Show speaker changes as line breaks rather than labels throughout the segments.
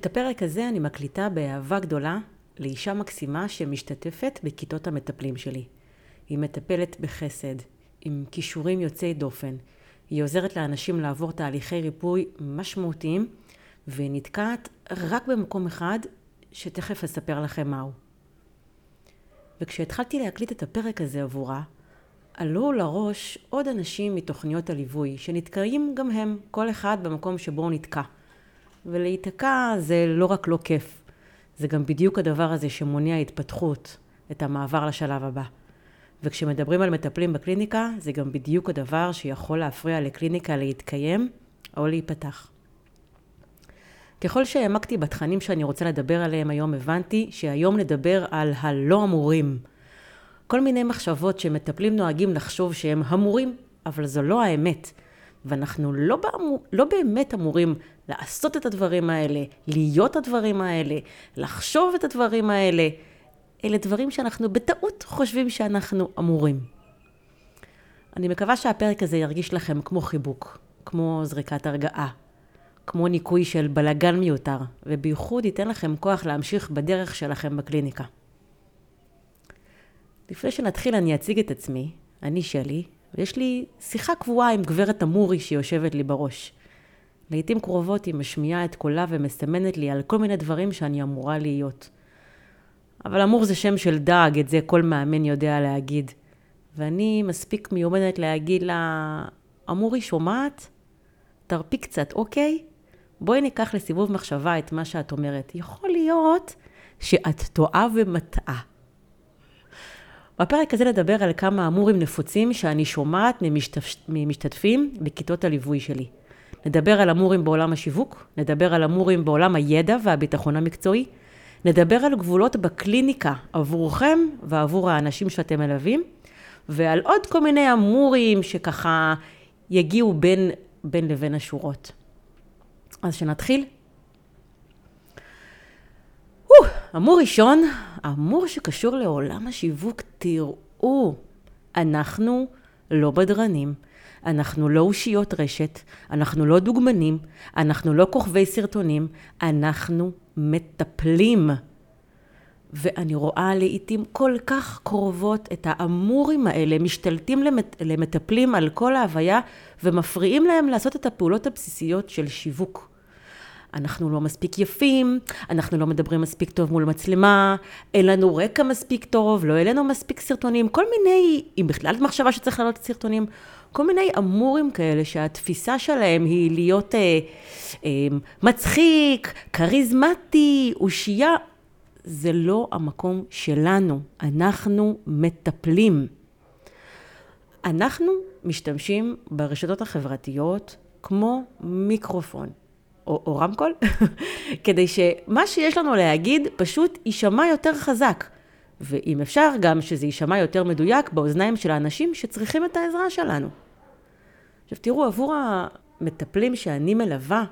את הפרק הזה אני מקליטה באהבה גדולה לאישה מקסימה שמשתתפת בכיתות המטפלים שלי. היא מטפלת בחסד, עם כישורים יוצאי דופן. היא עוזרת לאנשים לעבור תהליכי ריפוי משמעותיים, והיא נתקעת רק במקום אחד, שתכף אספר לכם מהו. וכשהתחלתי להקליט את הפרק הזה עבורה, עלו לראש עוד אנשים מתוכניות הליווי, שנתקעים גם הם, כל אחד במקום שבו הוא נתקע. ולהיתקע זה לא רק לא כיף, זה גם בדיוק הדבר הזה שמונע התפתחות, את המעבר לשלב הבא. וכשמדברים על מטפלים בקליניקה, זה גם בדיוק הדבר שיכול להפריע לקליניקה להתקיים או להיפתח. ככל שהעמקתי בתכנים שאני רוצה לדבר עליהם היום, הבנתי שהיום נדבר על הלא אמורים. כל מיני מחשבות שמטפלים נוהגים לחשוב שהם אמורים, אבל זו לא האמת. ואנחנו לא, באמור, לא באמת אמורים לעשות את הדברים האלה, להיות הדברים האלה, לחשוב את הדברים האלה. אלה דברים שאנחנו בטעות חושבים שאנחנו אמורים. אני מקווה שהפרק הזה ירגיש לכם כמו חיבוק, כמו זריקת הרגעה, כמו ניקוי של בלגן מיותר, ובייחוד ייתן לכם כוח להמשיך בדרך שלכם בקליניקה. לפני שנתחיל אני אציג את עצמי, אני שלי, ויש לי שיחה קבועה עם גברת אמורי שיושבת לי בראש. לעתים קרובות היא משמיעה את קולה ומסמנת לי על כל מיני דברים שאני אמורה להיות. אבל אמור זה שם של דג, את זה כל מאמן יודע להגיד. ואני מספיק מיומנת להגיד לה, אמורי שומעת? תרפי קצת, אוקיי? בואי ניקח לסיבוב מחשבה את מה שאת אומרת. יכול להיות שאת טועה ומטעה. בפרק הזה נדבר על כמה אמורים נפוצים שאני שומעת. ממשתתפים בכיתות הליווי שלי. נדבר על אמורים בעולם השיווק, נדבר על אמורים בעולם הידע והביטחון המקצועי, נדבר על גבולות בקליניקה עבורכם ועבור האנשים שאתם מלווים, ועל עוד כל מיני אמורים שככה יגיעו בין, בין לבין השורות. אז שנתחיל. אמור ראשון, אמור שקשור לעולם השיווק, תראו, אנחנו לא בדרנים, אנחנו לא אושיות רשת, אנחנו לא דוגמנים, אנחנו לא כוכבי סרטונים, אנחנו מטפלים. ואני רואה לעיתים כל כך קרובות את האמורים האלה, משתלטים למט, למטפלים על כל ההוויה ומפריעים להם לעשות את הפעולות הבסיסיות של שיווק. אנחנו לא מספיק יפים, אנחנו לא מדברים מספיק טוב מול מצלמה, אין לנו רקע מספיק טוב, לא העלינו מספיק סרטונים, כל מיני, אם בכלל את מחשבה שצריך לעלות סרטונים, כל מיני אמורים כאלה שהתפיסה שלהם היא להיות אה, אה, מצחיק, כריזמטי, אושייה, זה לא המקום שלנו, אנחנו מטפלים. אנחנו משתמשים ברשתות החברתיות כמו מיקרופון. או, או רמקול, כדי שמה שיש לנו להגיד פשוט יישמע יותר חזק. ואם אפשר, גם שזה יישמע יותר מדויק באוזניים של האנשים שצריכים את העזרה שלנו. עכשיו תראו, עבור המטפלים שאני מלווה,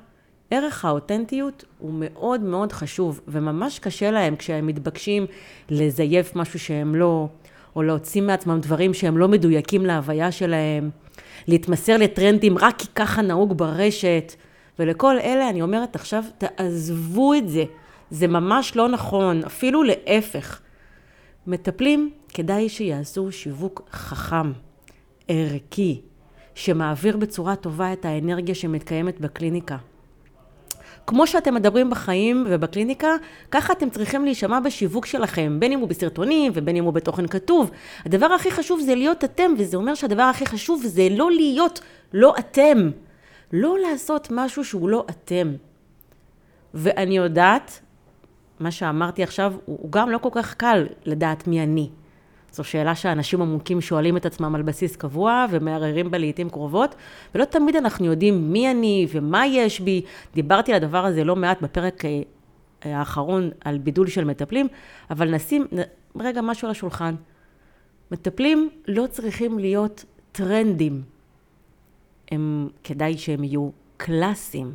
ערך האותנטיות הוא מאוד מאוד חשוב, וממש קשה להם כשהם מתבקשים לזייף משהו שהם לא, או להוציא מעצמם דברים שהם לא מדויקים להוויה שלהם, להתמסר לטרנדים רק כי ככה נהוג ברשת. ולכל אלה אני אומרת עכשיו, תעזבו את זה. זה ממש לא נכון, אפילו להפך. מטפלים, כדאי שיעשו שיווק חכם, ערכי, שמעביר בצורה טובה את האנרגיה שמתקיימת בקליניקה. כמו שאתם מדברים בחיים ובקליניקה, ככה אתם צריכים להישמע בשיווק שלכם, בין אם הוא בסרטונים ובין אם הוא בתוכן כתוב. הדבר הכי חשוב זה להיות אתם, וזה אומר שהדבר הכי חשוב זה לא להיות לא אתם. לא לעשות משהו שהוא לא אתם. ואני יודעת, מה שאמרתי עכשיו, הוא גם לא כל כך קל לדעת מי אני. זו שאלה שאנשים עמוקים שואלים את עצמם על בסיס קבוע ומערערים בה לעיתים קרובות, ולא תמיד אנחנו יודעים מי אני ומה יש בי. דיברתי על הדבר הזה לא מעט בפרק אה, האחרון על בידול של מטפלים, אבל נשים רגע משהו על השולחן. מטפלים לא צריכים להיות טרנדים. הם, כדאי שהם יהיו קלאסיים,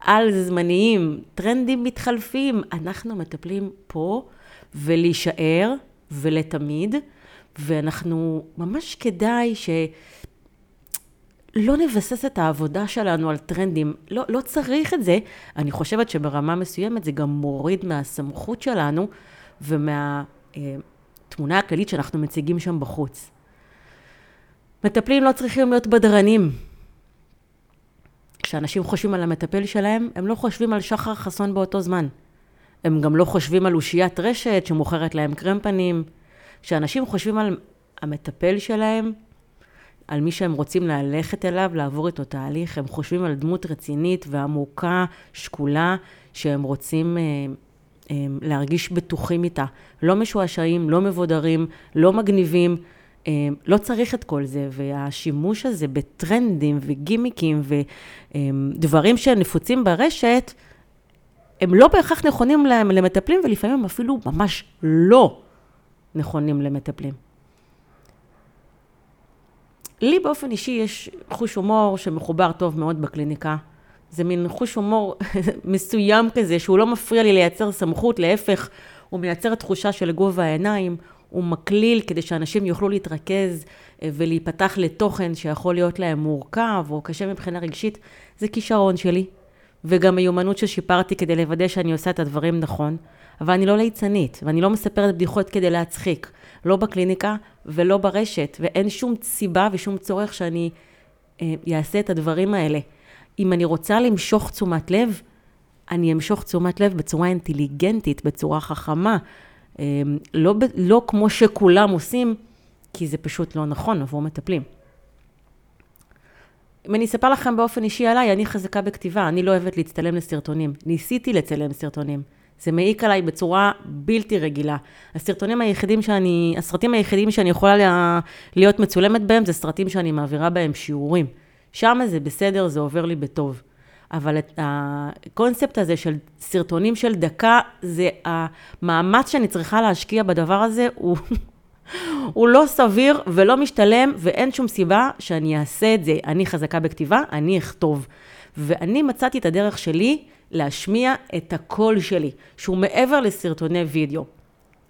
על זמניים, טרנדים מתחלפים. אנחנו מטפלים פה ולהישאר ולתמיד, ואנחנו ממש כדאי ש... לא נבסס את העבודה שלנו על טרנדים, לא, לא צריך את זה. אני חושבת שברמה מסוימת זה גם מוריד מהסמכות שלנו ומהתמונה הכללית שאנחנו מציגים שם בחוץ. מטפלים לא צריכים להיות בדרנים. כשאנשים חושבים על המטפל שלהם, הם לא חושבים על שחר חסון באותו זמן. הם גם לא חושבים על אושיית רשת שמוכרת להם קרם פנים. כשאנשים חושבים על המטפל שלהם, על מי שהם רוצים ללכת אליו, לעבור איתו תהליך, הם חושבים על דמות רצינית ועמוקה, שקולה, שהם רוצים אה, אה, להרגיש בטוחים איתה. לא משועשעים, לא מבודרים, לא מגניבים. אה, לא צריך את כל זה, והשימוש הזה בטרנדים וגימיקים ודברים שנפוצים ברשת, הם לא בהכרח נכונים למטפלים, ולפעמים הם אפילו ממש לא נכונים למטפלים. לי באופן אישי יש חוש הומור שמחובר טוב מאוד בקליניקה. זה מין חוש הומור מסוים כזה, שהוא לא מפריע לי לייצר סמכות, להפך, הוא מייצר תחושה של גובה העיניים, הוא מקליל כדי שאנשים יוכלו להתרכז אה, ולהיפתח לתוכן שיכול להיות להם מורכב או קשה מבחינה רגשית. זה כישרון שלי, וגם מיומנות ששיפרתי כדי לוודא שאני עושה את הדברים נכון. אבל אני לא ליצנית, ואני לא מספרת בדיחות כדי להצחיק. לא בקליניקה ולא ברשת, ואין שום סיבה ושום צורך שאני אה, אעשה את הדברים האלה. אם אני רוצה למשוך תשומת לב, אני אמשוך תשומת לב בצורה אינטליגנטית, בצורה חכמה, אה, לא, לא כמו שכולם עושים, כי זה פשוט לא נכון עבור מטפלים. אם אני אספר לכם באופן אישי עליי, אני חזקה בכתיבה, אני לא אוהבת להצטלם לסרטונים. ניסיתי לצלם סרטונים. זה מעיק עליי בצורה בלתי רגילה. הסרטונים היחידים שאני, הסרטים היחידים שאני יכולה להיות מצולמת בהם, זה סרטים שאני מעבירה בהם שיעורים. שם זה בסדר, זה עובר לי בטוב. אבל הקונספט הזה של סרטונים של דקה, זה המאמץ שאני צריכה להשקיע בדבר הזה, הוא, הוא לא סביר ולא משתלם, ואין שום סיבה שאני אעשה את זה. אני חזקה בכתיבה, אני אכתוב. ואני מצאתי את הדרך שלי להשמיע את הקול שלי, שהוא מעבר לסרטוני וידאו.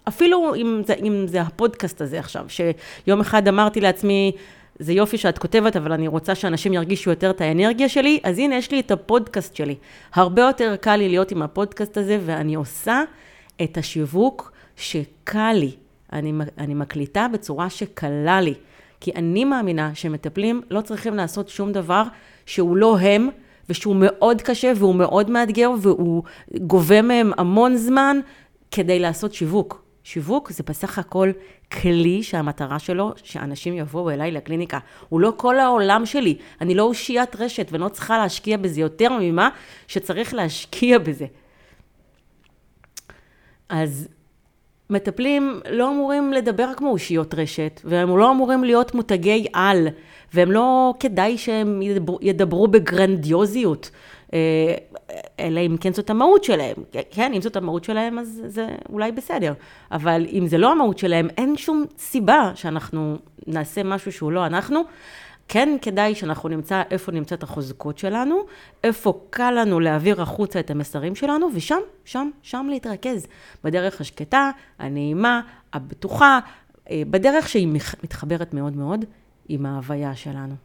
אפילו אם זה, אם זה הפודקאסט הזה עכשיו, שיום אחד אמרתי לעצמי, זה יופי שאת כותבת, אבל אני רוצה שאנשים ירגישו יותר את האנרגיה שלי, אז הנה יש לי את הפודקאסט שלי. הרבה יותר קל לי להיות עם הפודקאסט הזה, ואני עושה את השיווק שקל לי. אני, אני מקליטה בצורה שקלה לי. כי אני מאמינה שמטפלים לא צריכים לעשות שום דבר שהוא לא הם, ושהוא מאוד קשה והוא מאוד מאתגר והוא גובה מהם המון זמן כדי לעשות שיווק. שיווק זה בסך הכל כלי שהמטרה שלו שאנשים יבואו אליי לקליניקה. הוא לא כל העולם שלי. אני לא אושיית רשת ואני לא צריכה להשקיע בזה יותר ממה שצריך להשקיע בזה. אז מטפלים לא אמורים לדבר כמו אושיות רשת, והם לא אמורים להיות מותגי על, והם לא כדאי שהם ידברו, ידברו בגרנדיוזיות, אלא אם כן זאת המהות שלהם. כן, אם זאת המהות שלהם, אז זה אולי בסדר. אבל אם זה לא המהות שלהם, אין שום סיבה שאנחנו נעשה משהו שהוא לא אנחנו. כן כדאי שאנחנו נמצא איפה נמצא את החוזקות שלנו, איפה קל לנו להעביר החוצה את המסרים שלנו, ושם, שם, שם להתרכז. בדרך השקטה, הנעימה, הבטוחה, אה, בדרך שהיא מתחברת מאוד מאוד עם ההוויה שלנו.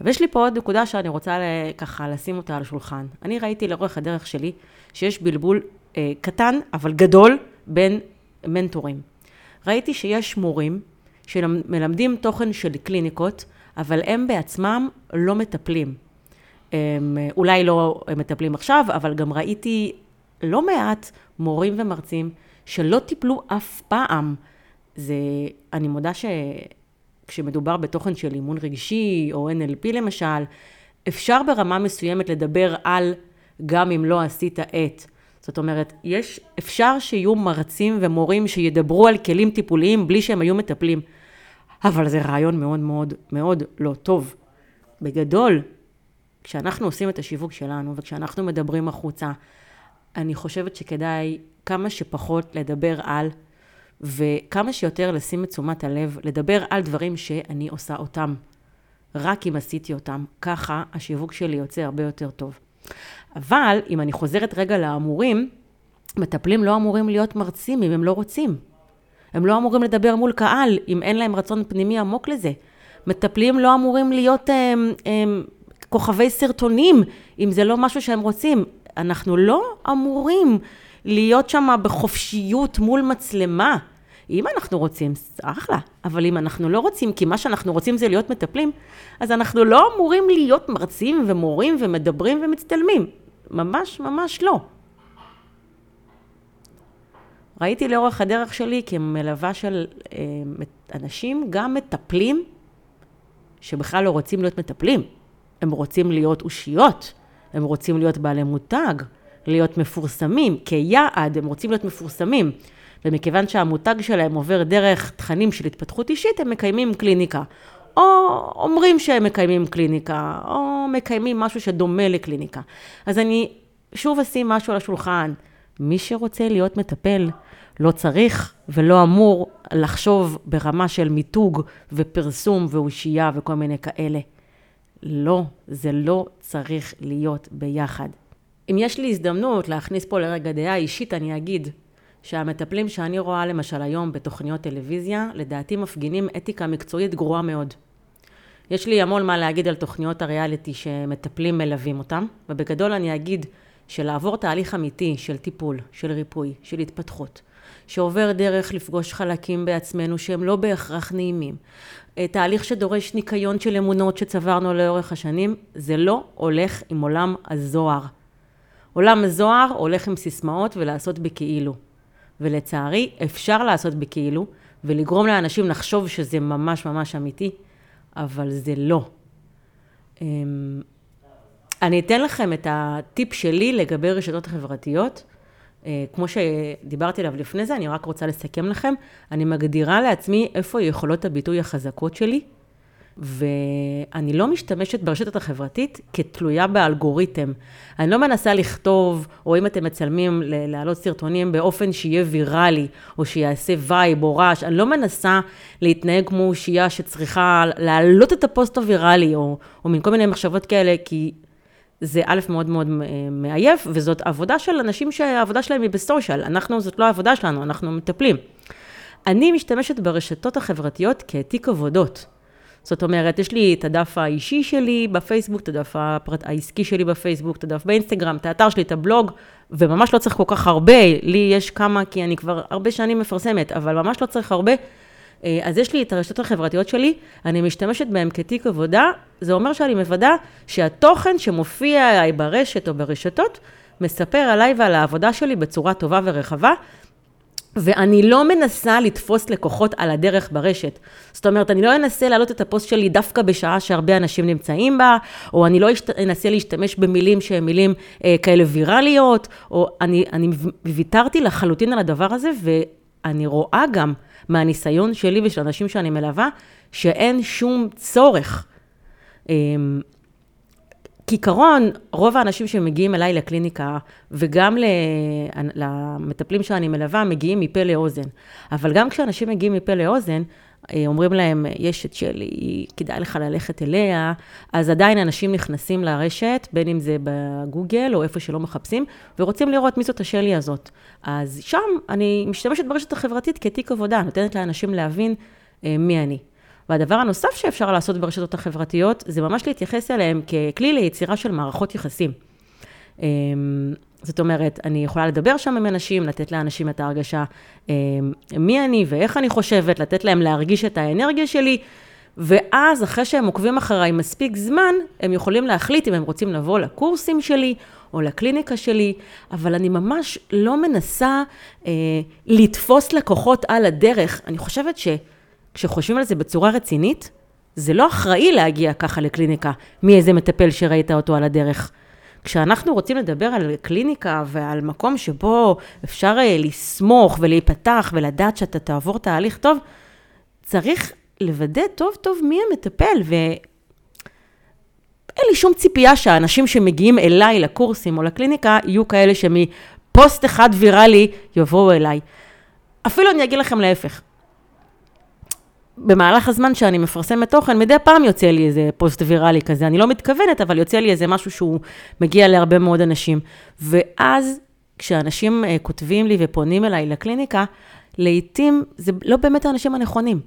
ויש לי פה עוד נקודה שאני רוצה ככה לשים אותה על השולחן. אני ראיתי לאורך הדרך שלי שיש בלבול אה, קטן אבל גדול בין מנטורים. ראיתי שיש מורים שמלמדים תוכן של קליניקות, אבל הם בעצמם לא מטפלים. הם, אולי לא מטפלים עכשיו, אבל גם ראיתי לא מעט מורים ומרצים שלא טיפלו אף פעם. זה, אני מודה שכשמדובר בתוכן של אימון רגשי או NLP למשל, אפשר ברמה מסוימת לדבר על גם אם לא עשית את. זאת אומרת, יש, אפשר שיהיו מרצים ומורים שידברו על כלים טיפוליים בלי שהם היו מטפלים. אבל זה רעיון מאוד מאוד מאוד לא טוב. בגדול, כשאנחנו עושים את השיווק שלנו וכשאנחנו מדברים החוצה, אני חושבת שכדאי כמה שפחות לדבר על, וכמה שיותר לשים את תשומת הלב, לדבר על דברים שאני עושה אותם. רק אם עשיתי אותם, ככה השיווק שלי יוצא הרבה יותר טוב. אבל אם אני חוזרת רגע לאמורים, מטפלים לא אמורים להיות מרצים אם הם לא רוצים. הם לא אמורים לדבר מול קהל אם אין להם רצון פנימי עמוק לזה. מטפלים לא אמורים להיות הם, הם, כוכבי סרטונים, אם זה לא משהו שהם רוצים. אנחנו לא אמורים להיות שם בחופשיות מול מצלמה. אם אנחנו רוצים, אחלה, אבל אם אנחנו לא רוצים, כי מה שאנחנו רוצים זה להיות מטפלים, אז אנחנו לא אמורים להיות מרצים ומורים ומדברים ומצטלמים. ממש ממש לא. ראיתי לאורך הדרך שלי כמלווה של אה, אנשים, גם מטפלים, שבכלל לא רוצים להיות מטפלים. הם רוצים להיות אושיות, הם רוצים להיות בעלי מותג, להיות מפורסמים. כיעד הם רוצים להיות מפורסמים. ומכיוון שהמותג שלהם עובר דרך תכנים של התפתחות אישית, הם מקיימים קליניקה. או אומרים שהם מקיימים קליניקה, או מקיימים משהו שדומה לקליניקה. אז אני שוב אשים משהו על השולחן. מי שרוצה להיות מטפל, לא צריך ולא אמור לחשוב ברמה של מיתוג ופרסום ואושייה וכל מיני כאלה. לא, זה לא צריך להיות ביחד. אם יש לי הזדמנות להכניס פה לרגע דעה אישית, אני אגיד שהמטפלים שאני רואה למשל היום בתוכניות טלוויזיה, לדעתי מפגינים אתיקה מקצועית גרועה מאוד. יש לי המון מה להגיד על תוכניות הריאליטי שמטפלים מלווים אותם, ובגדול אני אגיד שלעבור תהליך אמיתי של טיפול, של ריפוי, של התפתחות, שעובר דרך לפגוש חלקים בעצמנו שהם לא בהכרח נעימים, אה, תהליך שדורש ניקיון של אמונות שצברנו לאורך השנים, זה לא הולך עם עולם הזוהר. עולם הזוהר הולך עם סיסמאות ולעשות בכאילו. ולצערי, אפשר לעשות בכאילו, ולגרום לאנשים לחשוב שזה ממש ממש אמיתי, אבל זה לא. אמ, אני אתן לכם את הטיפ שלי לגבי רשתות החברתיות. אה, כמו שדיברתי עליו לפני זה, אני רק רוצה לסכם לכם. אני מגדירה לעצמי איפה יכולות הביטוי החזקות שלי, ואני לא משתמשת ברשתות החברתית כתלויה באלגוריתם. אני לא מנסה לכתוב, או אם אתם מצלמים, להעלות סרטונים באופן שיהיה ויראלי, או שיעשה vibe או רעש, אני לא מנסה להתנהג כמו אושייה שצריכה להעלות את הפוסט הוויראלי, או, או מין כל מיני מחשבות כאלה, כי זה א', מאוד מאוד מעייף, וזאת עבודה של אנשים שהעבודה שלהם היא בסושיאל. אנחנו, זאת לא העבודה שלנו, אנחנו מטפלים. אני משתמשת ברשתות החברתיות כתיק עבודות. זאת אומרת, יש לי את הדף האישי שלי בפייסבוק, את הדף הפרט, העסקי שלי בפייסבוק, את הדף באינסטגרם, את האתר שלי, את הבלוג, וממש לא צריך כל כך הרבה, לי יש כמה, כי אני כבר הרבה שנים מפרסמת, אבל ממש לא צריך הרבה. אה, אז יש לי את הרשתות החברתיות שלי, אני משתמשת בהן כתיק עבודה, זה אומר שאני מוודא שהתוכן שמופיע ברשת או ברשתות, מספר עליי ועל העבודה שלי בצורה טובה ורחבה, ואני לא מנסה לתפוס לקוחות על הדרך ברשת. זאת אומרת, אני לא אנסה להעלות את הפוסט שלי דווקא בשעה שהרבה אנשים נמצאים בה, או אני לא אנסה להשתמש במילים שהן מילים אה, כאלה ויראליות, או אני, אני ויתרתי לחלוטין על הדבר הזה, ואני רואה גם מהניסיון שלי ושל אנשים שאני מלווה, שאין שום צורך. כעיקרון, רוב האנשים שמגיעים אליי לקליניקה, וגם למטפלים שאני מלווה, מגיעים מפה לאוזן. אבל גם כשאנשים מגיעים מפה לאוזן, אה, אומרים להם, יש את שלי, כדאי לך ללכת אליה, אז עדיין אנשים נכנסים לרשת, בין אם זה בגוגל או איפה שלא מחפשים, ורוצים לראות מי זאת השלי הזאת. אז שם אני משתמשת ברשת החברתית כתיק עבודה, נותנת לאנשים להבין אה, מי אני. והדבר הנוסף שאפשר לעשות ברשתות החברתיות, זה ממש להתייחס אליהם ככלי ליצירה של מערכות יחסים. אמ, זאת אומרת, אני יכולה לדבר שם עם אנשים, לתת לאנשים את ההרגשה אמ, מי אני ואיך אני חושבת, לתת להם להרגיש את האנרגיה שלי, ואז אחרי שהם עוקבים אחריי מספיק זמן, הם יכולים להחליט אם הם רוצים לבוא לקורסים שלי או לקליניקה שלי, אבל אני ממש לא מנסה אה, לתפוס לקוחות על הדרך. אני חושבת ש... כשחושבים על זה בצורה רצינית, זה לא אחראי להגיע ככה לקליניקה מאיזה מטפל שראית אותו על הדרך. כשאנחנו רוצים לדבר על קליניקה ועל מקום שבו אפשר אה, לסמוך ולהיפתח ולדעת שאתה תעבור תהליך טוב, צריך לוודא טוב טוב מי המטפל, ואין לי שום ציפייה שהאנשים שמגיעים אליי לקורסים או לקליניקה יהיו כאלה שמפוסט אחד ויראלי יבואו אליי. אפילו אני אגיד לכם להפך, במהלך הזמן שאני מפרסמת תוכן, מדי פעם יוצא לי איזה פוסט ויראלי כזה. אני לא מתכוונת, אבל יוצא לי איזה משהו שהוא מגיע להרבה מאוד אנשים. ואז, כשאנשים uh, כותבים לי ופונים אליי לקליניקה, לעתים זה לא באמת האנשים הנכונים.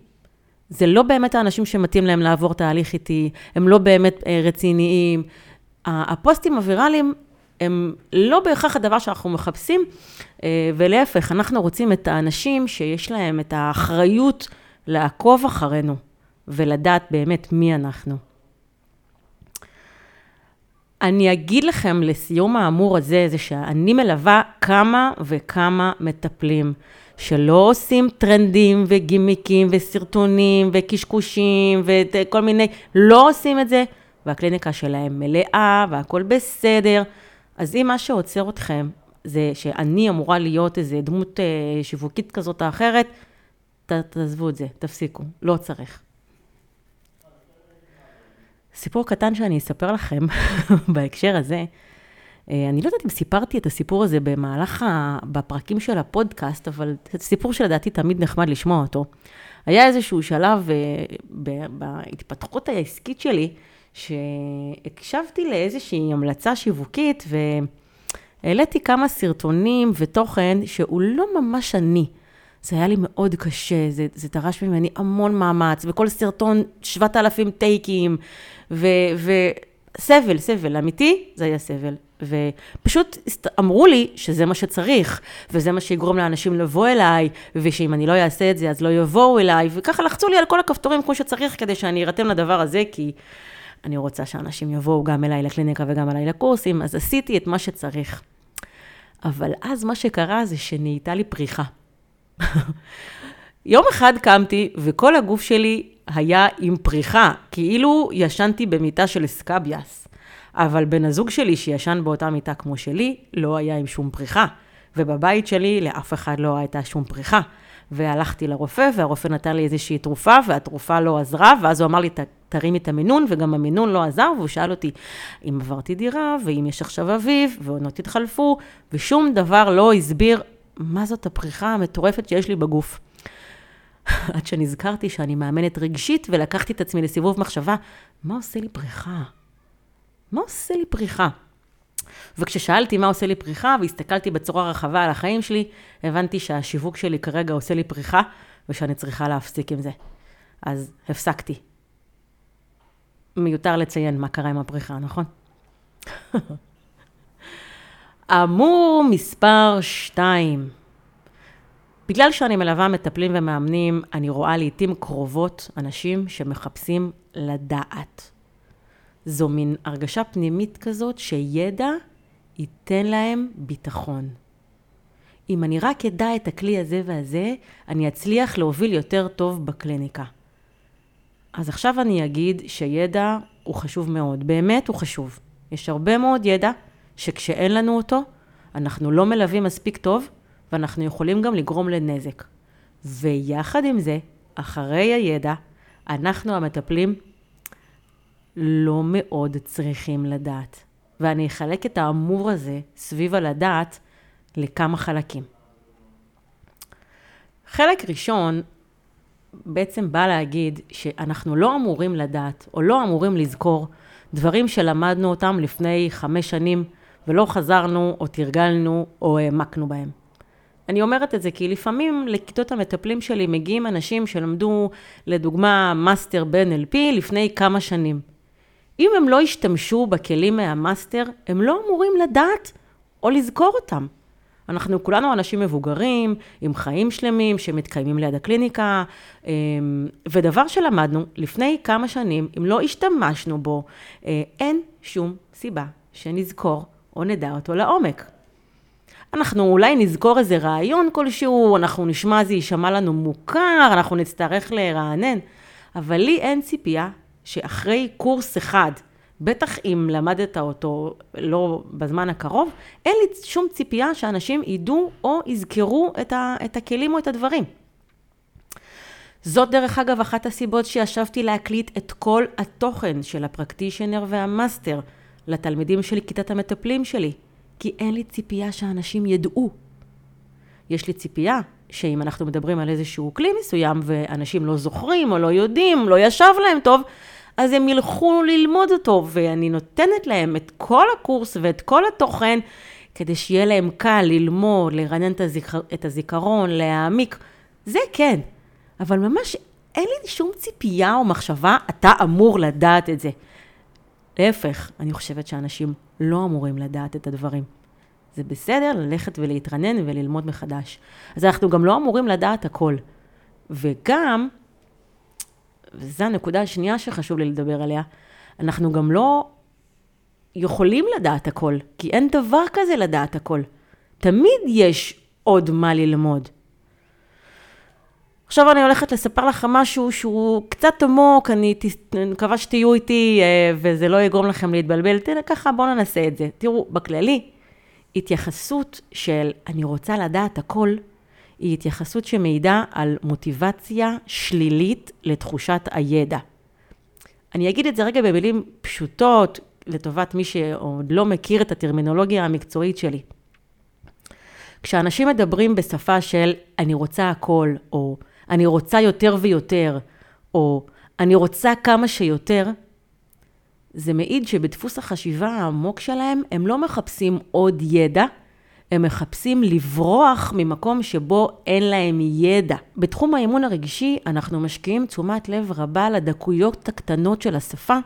זה לא באמת האנשים שמתאים להם לעבור תהליך איתי, הם לא באמת אה, רציניים. הפוסטים הוויראליים הם לא בהכרח הדבר שאנחנו מחפשים, אה, ולהפך, אנחנו רוצים את האנשים שיש להם את האחריות לעקוב אחרינו ולדעת באמת מי אנחנו. אני אגיד לכם לסיום האמור הזה, זה שאני מלווה כמה וכמה מטפלים שלא עושים טרנדים וגימיקים וסרטונים וקשקושים וכל מיני, לא עושים את זה, והקליניקה שלהם מלאה והכול בסדר. אז אם מה שעוצר אתכם זה שאני אמורה להיות איזה דמות אה, שיווקית כזאת או אחרת, ת, תעזבו את זה, תפסיקו, לא צריך. סיפור קטן שאני אספר לכם בהקשר הזה, אה, אני לא יודעת אם סיפרתי את הסיפור הזה במהלך, ה... בפרקים של הפודקאסט, אבל זה סיפור שלדעתי תמיד נחמד לשמוע אותו. היה איזשהו שלב אה, בהתפתחות העסקית שלי, שהקשבתי לאיזושהי המלצה שיווקית, והעליתי כמה סרטונים ותוכן שהוא לא ממש אני. זה היה לי מאוד קשה, זה, זה דרש ממני המון מאמץ, וכל סרטון 7,000 טייקים, וסבל, סבל, אמיתי, זה היה סבל. ופשוט אמרו לי שזה מה שצריך, וזה מה שיגרום לאנשים לבוא אליי, ושאם אני לא אעשה את זה, אז לא יבואו אליי, וככה לחצו לי על כל הכפתורים כמו שצריך, כדי שאני ארתם לדבר הזה, כי אני רוצה שאנשים יבואו גם אליי לקליניקה וגם אליי לקורסים, אז עשיתי את מה שצריך. אבל אז מה שקרה זה שנהייתה לי פריחה. יום אחד קמתי וכל הגוף שלי היה עם פריחה, כאילו ישנתי במיטה של אסקביאס. אבל בן הזוג שלי שישן באותה מיטה כמו שלי, לא היה עם שום פריחה. ובבית שלי לאף אחד לא הייתה שום פריחה. והלכתי לרופא, והרופא נתן לי איזושהי תרופה, והתרופה לא עזרה, ואז הוא אמר לי, תרימי את המינון, וגם המינון לא עזר, והוא שאל אותי אם עברתי דירה, ואם יש עכשיו אביב, ועונות התחלפו, ושום דבר לא הסביר מה זאת הפריחה המטורפת שיש לי בגוף. עד שנזכרתי שאני מאמנת רגשית, ולקחתי את עצמי לסיבוב מחשבה, מה עושה לי פריחה? מה עושה לי פריחה? וכששאלתי מה עושה לי פריחה, והסתכלתי בצורה רחבה על החיים שלי, הבנתי שהשיווק שלי כרגע עושה לי פריחה, ושאני צריכה להפסיק עם זה. אז הפסקתי. מיותר לציין מה קרה עם הפריחה, נכון? אמור מספר 2. בגלל שאני מלווה מטפלים ומאמנים, אני רואה לעיתים קרובות אנשים שמחפשים לדעת. זו מין הרגשה פנימית כזאת שידע ייתן להם ביטחון. אם אני רק אדע את הכלי הזה והזה, אני אצליח להוביל יותר טוב בקליניקה. אז עכשיו אני אגיד שידע הוא חשוב מאוד, באמת הוא חשוב. יש הרבה מאוד ידע שכשאין לנו אותו, אנחנו לא מלווים מספיק טוב, ואנחנו יכולים גם לגרום לנזק. ויחד עם זה, אחרי הידע, אנחנו המטפלים לא מאוד צריכים לדעת. ואני אחלק את האמור הזה סביב הלדעת לכמה חלקים. חלק ראשון בעצם בא להגיד שאנחנו לא אמורים לדעת, או לא אמורים לזכור, דברים שלמדנו אותם לפני חמש שנים, ולא חזרנו, או תרגלנו, או העמקנו בהם. אני אומרת את זה כי לפעמים לכיתות המטפלים שלי מגיעים אנשים שלמדו, לדוגמה, מאסטר ב-NLP לפני כמה שנים. אם הם לא השתמשו בכלים מהמאסטר, הם לא אמורים לדעת או לזכור אותם. אנחנו כולנו אנשים מבוגרים, עם חיים שלמים, שמתקיימים ליד הקליניקה, אמ, ודבר שלמדנו לפני כמה שנים, אם לא השתמשנו בו, אה, אין שום סיבה שנזכור או נדע אותו לעומק. אנחנו אולי נזכור איזה רעיון כלשהו, אנחנו נשמע, זה יישמע לנו מוכר, אנחנו נצטרך לרענן, אבל לי אין ציפייה שאחרי קורס אחד, בטח אם למדת אותו לא בזמן הקרוב, אין לי שום ציפייה שאנשים ידעו או יזכרו את, ה, את הכלים או את הדברים. זאת דרך אגב אחת הסיבות שישבתי להקליט את כל התוכן של הפרקטישנר והמאסטר לתלמידים שלי, כיתת המטפלים שלי, כי אין לי ציפייה שאנשים ידעו. יש לי ציפייה שאם אנחנו מדברים על איזשהו כלי מסוים ואנשים לא זוכרים או לא יודעים, לא ישב להם טוב, אז הם ילכו ללמוד אותו, ואני נותנת להם את כל הקורס ואת כל התוכן, כדי שיהיה להם קל ללמוד, לרענן את, הזיכר, את הזיכרון, להעמיק. זה כן, אבל ממש אין לי שום ציפייה או מחשבה, אתה אמור לדעת את זה. להפך, אני חושבת שאנשים לא אמורים לדעת את הדברים. זה בסדר ללכת ולהתרנן וללמוד מחדש. אז אנחנו גם לא אמורים לדעת הכל. וגם, וזו הנקודה השנייה שחשוב לי לדבר עליה, אנחנו גם לא יכולים לדעת הכל, כי אין דבר כזה לדעת הכל. תמיד יש עוד מה ללמוד. עכשיו אני הולכת לספר לכם משהו שהוא קצת עמוק, אני מקווה שתהיו איתי אה, וזה לא יגרום לכם להתבלבל. תראה, ככה בואו ננסה את זה. תראו, בכללי, התייחסות של אני רוצה לדעת הכל, היא התייחסות שמעידה על מוטיבציה שלילית לתחושת הידע. אני אגיד את זה רגע במילים פשוטות, לטובת מי שעוד לא מכיר את הטרמינולוגיה המקצועית שלי. כשאנשים מדברים בשפה של אני רוצה הכל, או אני רוצה יותר ויותר, או אני רוצה כמה שיותר, זה מעיד שבדפוס החשיבה העמוק שלהם, הם לא מחפשים עוד ידע, הם מחפשים לברוח ממקום שבו אין להם ידע. בתחום האימון הרגשי, אנחנו משקיעים תשומת לב רבה לדקויות הקטנות של השפה,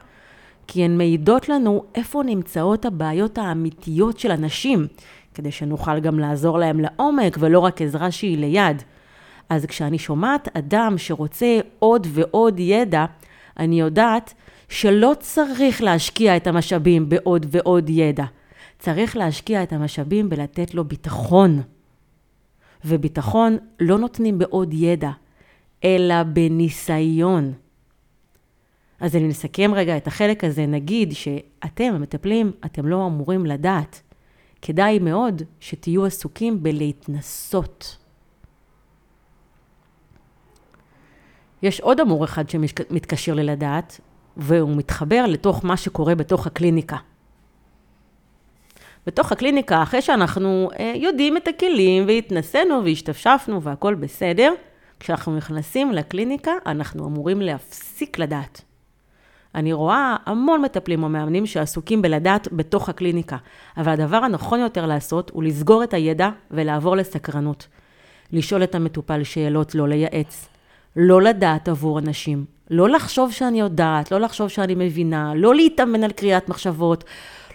כי הן מעידות לנו איפה נמצאות הבעיות האמיתיות של אנשים, כדי שנוכל גם לעזור להם לעומק ולא רק עזרה שהיא ליד. אז כשאני שומעת אדם שרוצה עוד ועוד ידע, אני יודעת שלא צריך להשקיע את המשאבים בעוד ועוד ידע. צריך להשקיע את המשאבים בלתת לו ביטחון. וביטחון לא נותנים בעוד ידע, אלא בניסיון. אז אני נסכם רגע את החלק הזה, נגיד שאתם, המטפלים, אתם לא אמורים לדעת. כדאי מאוד שתהיו עסוקים בלהתנסות. יש עוד אמור אחד שמתקשר ללדעת, והוא מתחבר לתוך מה שקורה בתוך הקליניקה. בתוך הקליניקה, אחרי שאנחנו אה, יודעים את הכלים והתנסינו והשתפשפנו והכל בסדר, כשאנחנו נכנסים לקליניקה, אנחנו אמורים להפסיק לדעת. אני רואה המון מטפלים או מאמנים שעסוקים בלדעת בתוך הקליניקה, אבל הדבר הנכון יותר לעשות הוא לסגור את הידע ולעבור לסקרנות. לשאול את המטופל שאלות, לא לייעץ. לא לדעת עבור אנשים. לא לחשוב שאני יודעת, לא לחשוב שאני מבינה, לא להתאמן על קריאת מחשבות,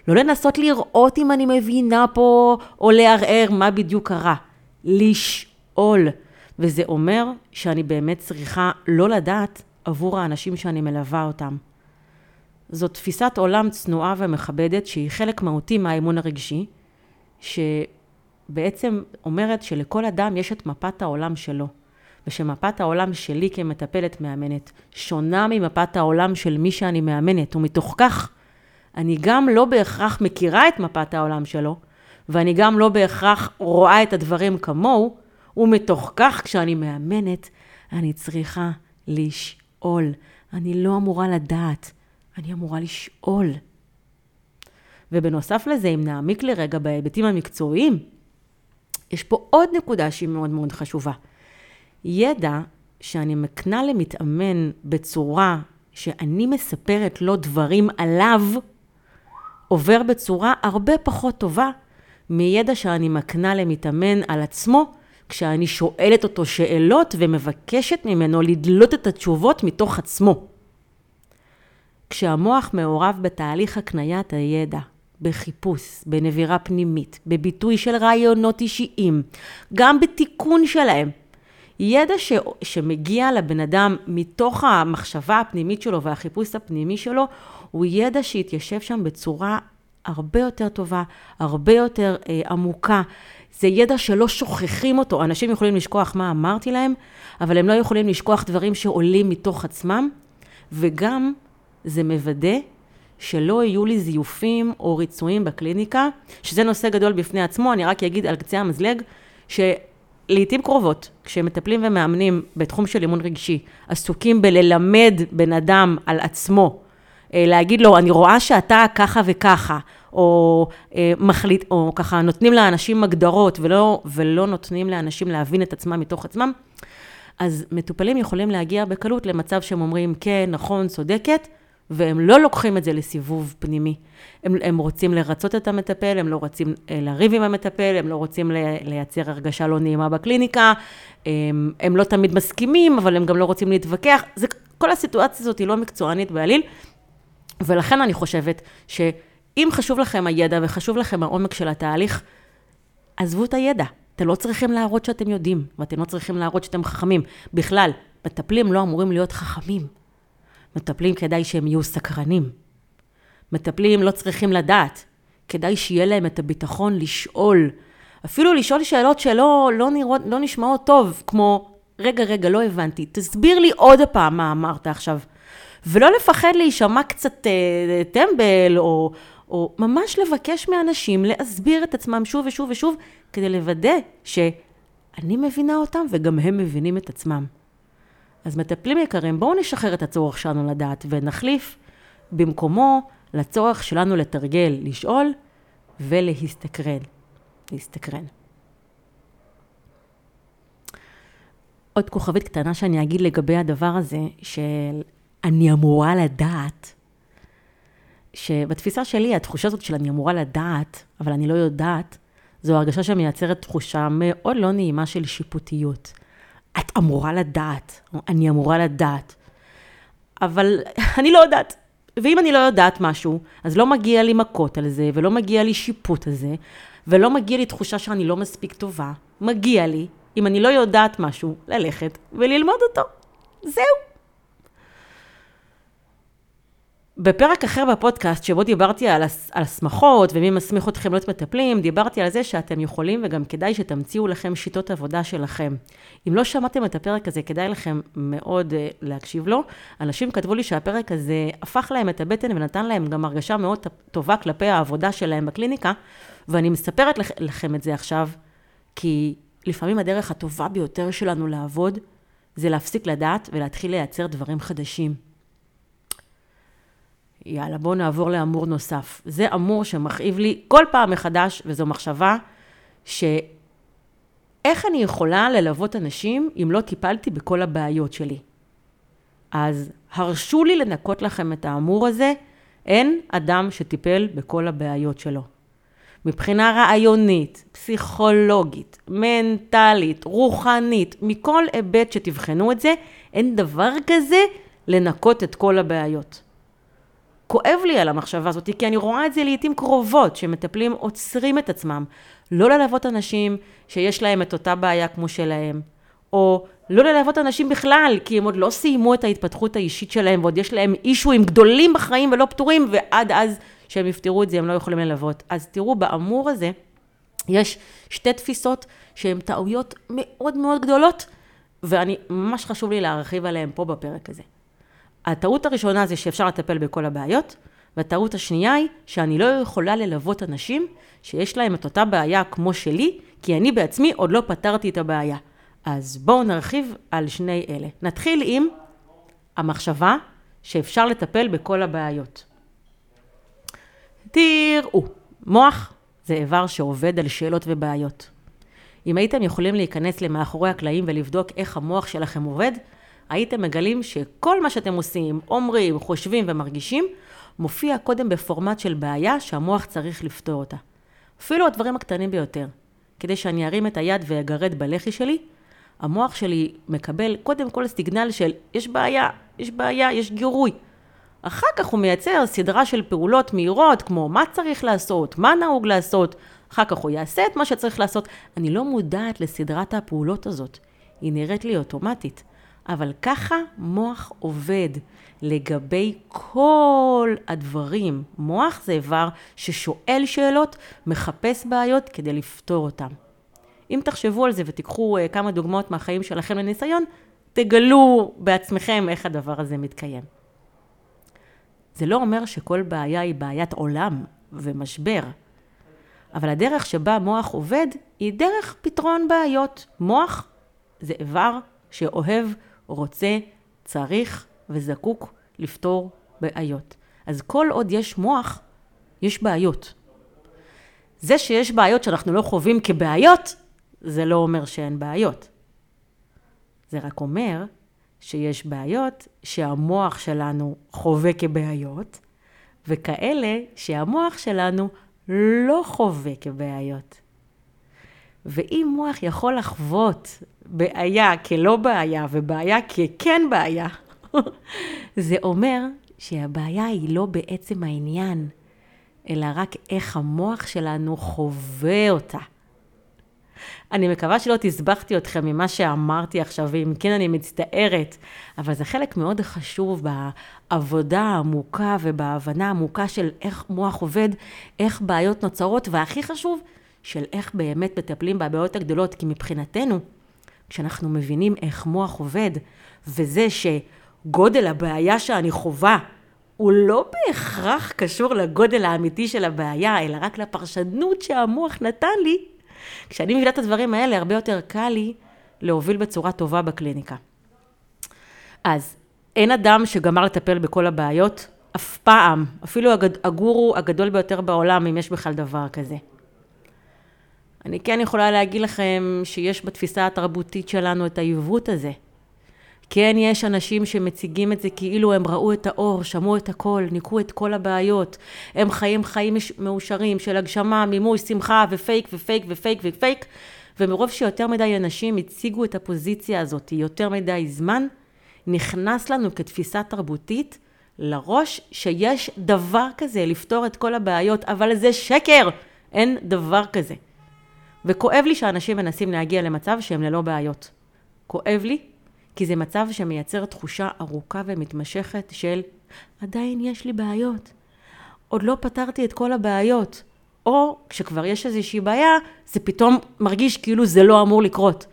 לא לנסות לראות אם אני מבינה פה או לערער מה בדיוק קרה. לשאול. וזה אומר שאני באמת צריכה לא לדעת עבור האנשים שאני מלווה אותם. זו תפיסת עולם צנועה ומכבדת שהיא חלק מהותי מהאמון הרגשי, שבעצם אומרת שלכל אדם יש את מפת העולם שלו. ושמפת העולם שלי כמטפלת מאמנת שונה ממפת העולם של מי שאני מאמנת, ומתוך כך אני גם לא בהכרח מכירה את מפת העולם שלו, ואני גם לא בהכרח רואה את הדברים כמוהו, ומתוך כך כשאני מאמנת, אני צריכה לשאול. אני לא אמורה לדעת, אני אמורה לשאול. ובנוסף לזה, אם נעמיק לרגע בהיבטים המקצועיים, יש פה עוד נקודה שהיא מאוד מאוד חשובה. ידע שאני מקנה למתאמן בצורה שאני מספרת לו דברים עליו, עובר בצורה הרבה פחות טובה מידע שאני מקנה למתאמן על עצמו, כשאני שואלת אותו שאלות ומבקשת ממנו לדלות את התשובות מתוך עצמו. כשהמוח מעורב בתהליך הקניית הידע, בחיפוש, בנבירה פנימית, בביטוי של רעיונות אישיים, גם בתיקון שלהם, ידע ש, שמגיע לבן אדם מתוך המחשבה הפנימית שלו והחיפוש הפנימי שלו, הוא ידע שהתיישב שם בצורה הרבה יותר טובה, הרבה יותר אה, עמוקה. זה ידע שלא שוכחים אותו. אנשים יכולים לשכוח מה אמרתי להם, אבל הם לא יכולים לשכוח דברים שעולים מתוך עצמם, וגם זה מוודא שלא יהיו לי זיופים או ריצויים בקליניקה, שזה נושא גדול בפני עצמו, אני רק אגיד על קצה המזלג, ש... לעיתים קרובות, כשמטפלים ומאמנים בתחום של אימון רגשי, עסוקים בללמד בן אדם על עצמו, אה, להגיד לו, אני רואה שאתה ככה וככה, או אה, מחליט, או ככה נותנים לאנשים הגדרות ולא, ולא נותנים לאנשים להבין את עצמם מתוך עצמם, אז מטופלים יכולים להגיע בקלות למצב שהם אומרים, כן, נכון, צודקת, והם לא לוקחים את זה לסיבוב פנימי. הם, הם רוצים לרצות את המטפל, הם לא רוצים אה, לריב עם המטפל, הם לא רוצים לייצר הרגשה לא נעימה בקליניקה, הם, הם לא תמיד מסכימים, אבל הם גם לא רוצים להתווכח. זה, כל הסיטואציה הזאת היא לא מקצוענית בעליל, ולכן אני חושבת שאם חשוב לכם הידע וחשוב לכם העומק של התהליך, עזבו את הידע. אתם לא צריכים להראות שאתם יודעים, ואתם לא צריכים להראות שאתם חכמים. בכלל, מטפלים לא אמורים להיות חכמים. מטפלים כדאי שהם יהיו סקרנים. מטפלים לא צריכים לדעת, כדאי שיהיה להם את הביטחון לשאול. אפילו לשאול שאלות שלא לא נראות, לא נשמעות טוב, כמו, רגע, רגע, לא הבנתי, תסביר לי עוד פעם מה אמרת עכשיו. ולא לפחד להישמע קצת אה, טמבל, או, או ממש לבקש מאנשים להסביר את עצמם שוב ושוב ושוב, כדי לוודא שאני מבינה אותם וגם הם מבינים את עצמם. אז מטפלים יקרים, בואו נשחרר את הצורך שלנו לדעת ונחליף במקומו לצורך שלנו לתרגל, לשאול ולהסתקרן. להסתקרן. עוד כוכבית קטנה שאני אגיד לגבי הדבר הזה, של אני אמורה לדעת, שבתפיסה שלי התחושה הזאת של אני אמורה לדעת, אבל אני לא יודעת, זו הרגשה שמייצרת תחושה מאוד לא נעימה של שיפוטיות. את אמורה לדעת, או אני אמורה לדעת. אבל אני לא יודעת. ואם אני לא יודעת משהו, אז לא מגיע לי מכות על זה, ולא מגיע לי שיפוט על זה, ולא מגיע לי תחושה שאני לא מספיק טובה. מגיע לי, אם אני לא יודעת משהו, ללכת וללמוד אותו. זהו. בפרק אחר בפודקאסט, שבו דיברתי על הסמכות ומי מסמיך אתכם להיות מטפלים, דיברתי על זה שאתם יכולים וגם כדאי שתמציאו לכם שיטות עבודה שלכם. אם לא שמעתם את הפרק הזה, כדאי לכם מאוד uh, להקשיב לו. אנשים כתבו לי שהפרק הזה הפך להם את הבטן ונתן להם גם הרגשה מאוד טובה כלפי העבודה שלהם בקליניקה, ואני מספרת לכם את זה עכשיו, כי לפעמים הדרך הטובה ביותר שלנו לעבוד, זה להפסיק לדעת ולהתחיל לייצר דברים חדשים. יאללה, בואו נעבור לאמור נוסף. זה אמור שמכאיב לי כל פעם מחדש, וזו מחשבה שאיך אני יכולה ללוות אנשים אם לא טיפלתי בכל הבעיות שלי? אז הרשו לי לנקות לכם את האמור הזה, אין אדם שטיפל בכל הבעיות שלו. מבחינה רעיונית, פסיכולוגית, מנטלית, רוחנית, מכל היבט שתבחנו את זה, אין דבר כזה לנקות את כל הבעיות. כואב לי על המחשבה הזאת, כי אני רואה את זה לעיתים קרובות, שמטפלים עוצרים את עצמם. לא ללוות אנשים שיש להם את אותה בעיה כמו שלהם, או לא ללוות אנשים בכלל, כי הם עוד לא סיימו את ההתפתחות האישית שלהם, ועוד יש להם אישויים גדולים בחיים ולא פתורים, ועד אז שהם יפתרו את זה, הם לא יכולים ללוות. אז תראו, באמור הזה, יש שתי תפיסות שהן טעויות מאוד מאוד גדולות, ואני, ממש חשוב לי להרחיב עליהן פה בפרק הזה. הטעות הראשונה זה שאפשר לטפל בכל הבעיות, והטעות השנייה היא שאני לא יכולה ללוות אנשים שיש להם את אותה בעיה כמו שלי, כי אני בעצמי עוד לא פתרתי את הבעיה. אז בואו נרחיב על שני אלה. נתחיל עם המחשבה שאפשר לטפל בכל הבעיות. תראו, מוח זה איבר שעובד על שאלות ובעיות. אם הייתם יכולים להיכנס למאחורי הקלעים ולבדוק איך המוח שלכם עובד, הייתם מגלים שכל מה שאתם עושים, אומרים, חושבים ומרגישים, מופיע קודם בפורמט של בעיה שהמוח צריך לפתור אותה. אפילו הדברים הקטנים ביותר. כדי שאני ארים את היד ואגרד בלחי שלי, המוח שלי מקבל קודם כל סיגנל של יש בעיה, יש בעיה, יש גירוי. אחר כך הוא מייצר סדרה של פעולות מהירות, כמו מה צריך לעשות, מה נהוג לעשות, אחר כך הוא יעשה את מה שצריך לעשות. אני לא מודעת לסדרת הפעולות הזאת. היא נראית לי אוטומטית. אבל ככה מוח עובד לגבי כל הדברים. מוח זה איבר ששואל שאלות, מחפש בעיות כדי לפתור אותם. אם תחשבו על זה ותיקחו uh, כמה דוגמאות מהחיים שלכם לניסיון, תגלו בעצמכם איך הדבר הזה מתקיים. זה לא אומר שכל בעיה היא בעיית עולם ומשבר, אבל הדרך שבה מוח עובד היא דרך פתרון בעיות. מוח זה איבר שאוהב רוצה, צריך וזקוק לפתור בעיות. אז כל עוד יש מוח, יש בעיות. זה שיש בעיות שאנחנו לא חווים כבעיות, זה לא אומר שאין בעיות. זה רק אומר שיש בעיות שהמוח שלנו חווה כבעיות, וכאלה שהמוח שלנו לא חווה כבעיות. ואם מוח יכול לחוות בעיה כלא בעיה ובעיה ככן בעיה, זה אומר שהבעיה היא לא בעצם העניין, אלא רק איך המוח שלנו חווה אותה. אני מקווה שלא תסבכתי אתכם ממה שאמרתי עכשיו, ואם כן אני מצטערת, אבל זה חלק מאוד חשוב בעבודה העמוקה ובהבנה העמוקה של איך מוח עובד, איך בעיות נוצרות, והכי חשוב, של איך באמת מטפלים בבעיות הגדולות, כי מבחינתנו, כשאנחנו מבינים איך מוח עובד, וזה שגודל הבעיה שאני חווה, הוא לא בהכרח קשור לגודל האמיתי של הבעיה, אלא רק לפרשנות שהמוח נתן לי, כשאני מבינה את הדברים האלה, הרבה יותר קל לי להוביל בצורה טובה בקליניקה. אז אין אדם שגמר לטפל בכל הבעיות, אף פעם, אפילו הגד, הגורו הגדול ביותר בעולם, אם יש בכלל דבר כזה. אני כן יכולה להגיד לכם שיש בתפיסה התרבותית שלנו את העיוות הזה. כן, יש אנשים שמציגים את זה כאילו הם ראו את האור, שמעו את הכל, ניקו את כל הבעיות. הם חיים חיים מאושרים של הגשמה, מימוש, שמחה ופייק ופייק ופייק ופייק. ומרוב שיותר מדי אנשים הציגו את הפוזיציה הזאת יותר מדי זמן, נכנס לנו כתפיסה תרבותית לראש שיש דבר כזה לפתור את כל הבעיות, אבל זה שקר, אין דבר כזה. וכואב לי שאנשים מנסים להגיע למצב שהם ללא בעיות. כואב לי כי זה מצב שמייצר תחושה ארוכה ומתמשכת של עדיין יש לי בעיות, עוד לא פתרתי את כל הבעיות, או כשכבר יש איזושהי בעיה, זה פתאום מרגיש כאילו זה לא אמור לקרות.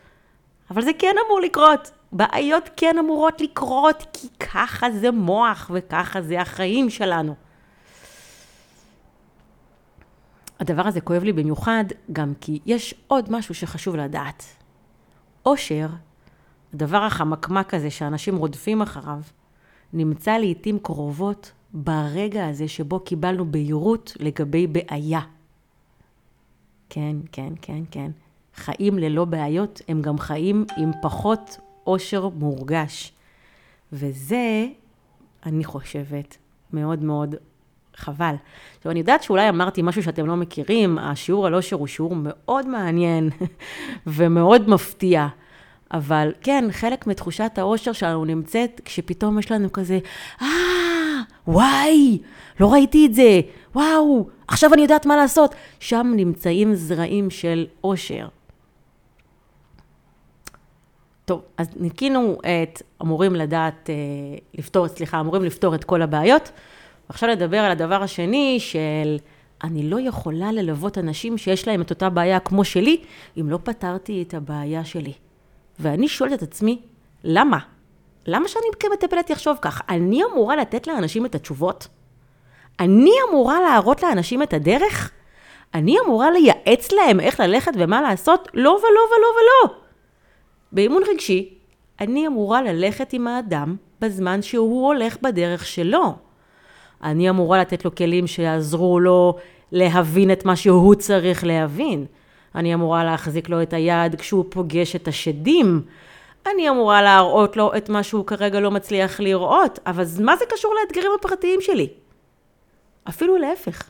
אבל זה כן אמור לקרות. בעיות כן אמורות לקרות, כי ככה זה מוח וככה זה החיים שלנו. הדבר הזה כואב לי במיוחד גם כי יש עוד משהו שחשוב לדעת. אושר הדבר החמקמק הזה שאנשים רודפים אחריו, נמצא לעיתים קרובות ברגע הזה שבו קיבלנו בהירות לגבי בעיה. כן, כן, כן, כן. חיים ללא בעיות הם גם חיים עם פחות עושר מורגש. וזה, אני חושבת, מאוד מאוד חבל. עכשיו, אני יודעת שאולי אמרתי משהו שאתם לא מכירים, השיעור על עושר הוא שיעור מאוד מעניין ומאוד מפתיע. אבל כן, חלק מתחושת האושר שלנו נמצאת כשפתאום יש לנו כזה, אה, וואי, לא ראיתי את זה, וואו, עכשיו אני יודעת מה לעשות. שם נמצאים זרעים של אושר. טוב, אז ניקינו את אמורים לדעת, אה, לפתור, סליחה, אמורים לפתור את כל הבעיות. עכשיו נדבר על הדבר השני של אני לא יכולה ללוות אנשים שיש להם את אותה בעיה כמו שלי, אם לא פתרתי את הבעיה שלי. ואני שואלת את עצמי, למה? למה שאני כמטפלת יחשוב כך? אני אמורה לתת לאנשים את התשובות? אני אמורה להראות לאנשים את הדרך? אני אמורה לייעץ להם איך ללכת ומה לעשות? לא ולא ולא ולא. באימון רגשי, אני אמורה ללכת עם האדם בזמן שהוא הולך בדרך שלו. אני אמורה לתת לו כלים שיעזרו לו להבין את מה שהוא צריך להבין. אני אמורה להחזיק לו את היד כשהוא פוגש את השדים. אני אמורה להראות לו את מה שהוא כרגע לא מצליח לראות, אבל מה זה קשור לאתגרים הפרטיים שלי? אפילו להפך.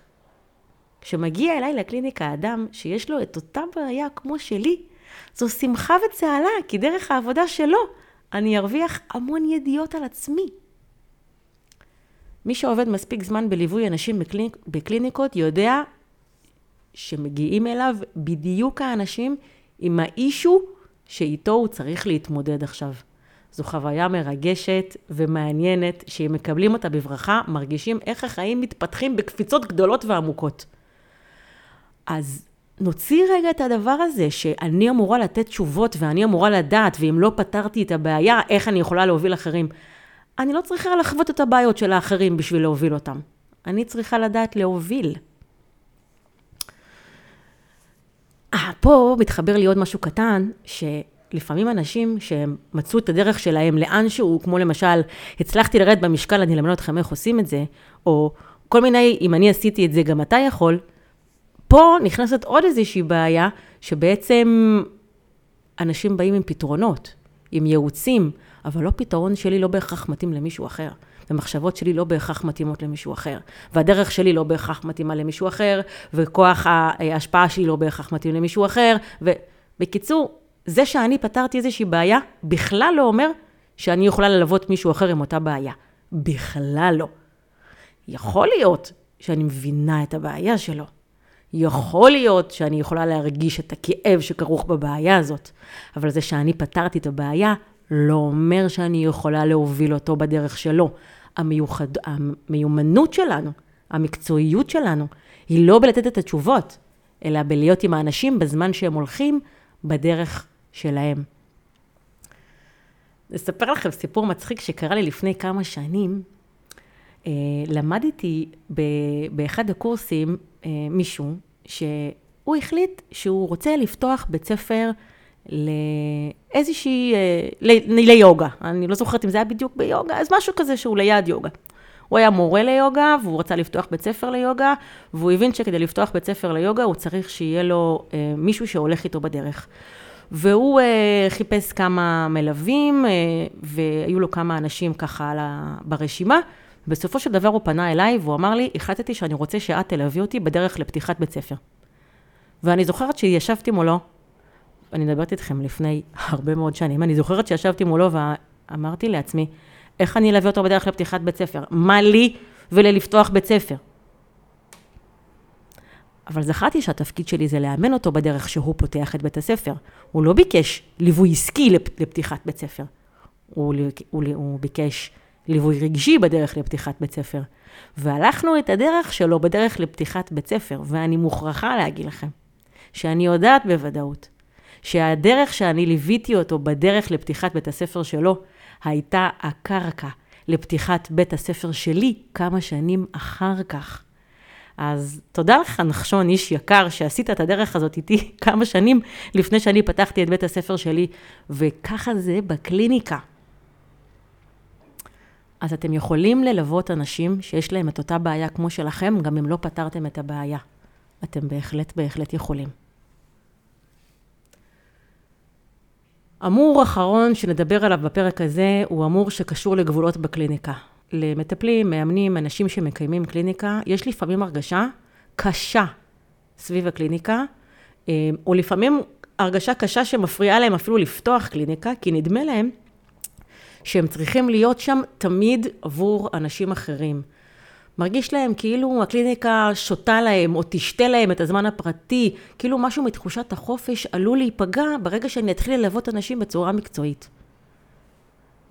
כשמגיע אליי לקליניקה אדם שיש לו את אותה בעיה כמו שלי, זו שמחה וצהלה, כי דרך העבודה שלו אני ארוויח המון ידיעות על עצמי. מי שעובד מספיק זמן בליווי אנשים בקליניק, בקליניקות יודע שמגיעים אליו בדיוק האנשים עם האישו שאיתו הוא צריך להתמודד עכשיו. זו חוויה מרגשת ומעניינת, שאם מקבלים אותה בברכה, מרגישים איך החיים מתפתחים בקפיצות גדולות ועמוקות. אז נוציא רגע את הדבר הזה, שאני אמורה לתת תשובות ואני אמורה לדעת, ואם לא פתרתי את הבעיה, איך אני יכולה להוביל אחרים. אני לא צריכה לחוות את הבעיות של האחרים בשביל להוביל אותם. אני צריכה לדעת להוביל. אה, פה מתחבר לי עוד משהו קטן, שלפעמים אנשים שהם מצאו את הדרך שלהם לאנשהו, כמו למשל, הצלחתי לרדת במשקל, אני אלמד אתכם איך עושים את זה, או כל מיני, אם אני עשיתי את זה, גם אתה יכול, פה נכנסת עוד איזושהי בעיה, שבעצם אנשים באים עם פתרונות. עם ייעוצים, אבל לא פתרון שלי לא בהכרח מתאים למישהו אחר. ומחשבות שלי לא בהכרח מתאימות למישהו אחר. והדרך שלי לא בהכרח מתאימה למישהו אחר, וכוח ההשפעה שלי לא בהכרח מתאים למישהו אחר. ובקיצור, זה שאני פתרתי איזושהי בעיה, בכלל לא אומר שאני יכולה ללוות מישהו אחר עם אותה בעיה. בכלל לא. יכול להיות שאני מבינה את הבעיה שלו. יכול להיות שאני יכולה להרגיש את הכאב שכרוך בבעיה הזאת, אבל זה שאני פתרתי את הבעיה, לא אומר שאני יכולה להוביל אותו בדרך שלו. המיוחד, המיומנות שלנו, המקצועיות שלנו, היא לא בלתת את התשובות, אלא בלהיות עם האנשים בזמן שהם הולכים בדרך שלהם. אספר לכם סיפור מצחיק שקרה לי לפני כמה שנים. אה, למדתי באחד הקורסים אה, מישהו שהוא החליט שהוא רוצה לפתוח בית ספר לאיזושהי, אה, ליוגה. אני לא זוכרת אם זה היה בדיוק ביוגה, אז משהו כזה שהוא ליד יוגה. הוא היה מורה ליוגה, והוא רצה לפתוח בית ספר ליוגה, והוא הבין שכדי לפתוח בית ספר ליוגה, הוא צריך שיהיה לו אה, מישהו שהולך איתו בדרך. והוא אה, חיפש כמה מלווים, אה, והיו לו כמה אנשים ככה ברשימה. בסופו של דבר הוא פנה אליי, והוא אמר לי, החלטתי שאני רוצה שאת תלווי אותי בדרך לפתיחת בית ספר. ואני זוכרת שישבתי מולו, אני מדברת איתכם לפני הרבה מאוד שנים, אני זוכרת שישבתי מולו ואמרתי לעצמי, איך אני אלווה אותו בדרך לפתיחת בית ספר? מה לי וללפתוח בית ספר? אבל זכרתי שהתפקיד שלי זה לאמן אותו בדרך שהוא פותח את בית הספר. הוא לא ביקש ליווי עסקי לפתיחת בית ספר. הוא, הוא, הוא ביקש ליווי רגשי בדרך לפתיחת בית ספר. והלכנו את הדרך שלו בדרך לפתיחת בית ספר, ואני מוכרחה להגיד לכם, שאני יודעת בוודאות שהדרך שאני ליוויתי אותו בדרך לפתיחת בית הספר שלו, הייתה הקרקע לפתיחת בית הספר שלי כמה שנים אחר כך. אז תודה לך, נחשון, איש יקר, שעשית את הדרך הזאת איתי כמה שנים לפני שאני פתחתי את בית הספר שלי, וככה זה בקליניקה. אז אתם יכולים ללוות אנשים שיש להם את אותה בעיה כמו שלכם, גם אם לא פתרתם את הבעיה. אתם בהחלט, בהחלט יכולים. אמור אחרון שנדבר עליו בפרק הזה, הוא אמור שקשור לגבולות בקליניקה. למטפלים, מאמנים, אנשים שמקיימים קליניקה, יש לפעמים הרגשה קשה סביב הקליניקה, אה, או לפעמים הרגשה קשה שמפריעה להם אפילו לפתוח קליניקה, כי נדמה להם שהם צריכים להיות שם תמיד עבור אנשים אחרים. מרגיש להם כאילו הקליניקה שותה להם או תשתה להם את הזמן הפרטי, כאילו משהו מתחושת החופש עלול להיפגע ברגע שאני אתחיל ללוות אנשים בצורה מקצועית.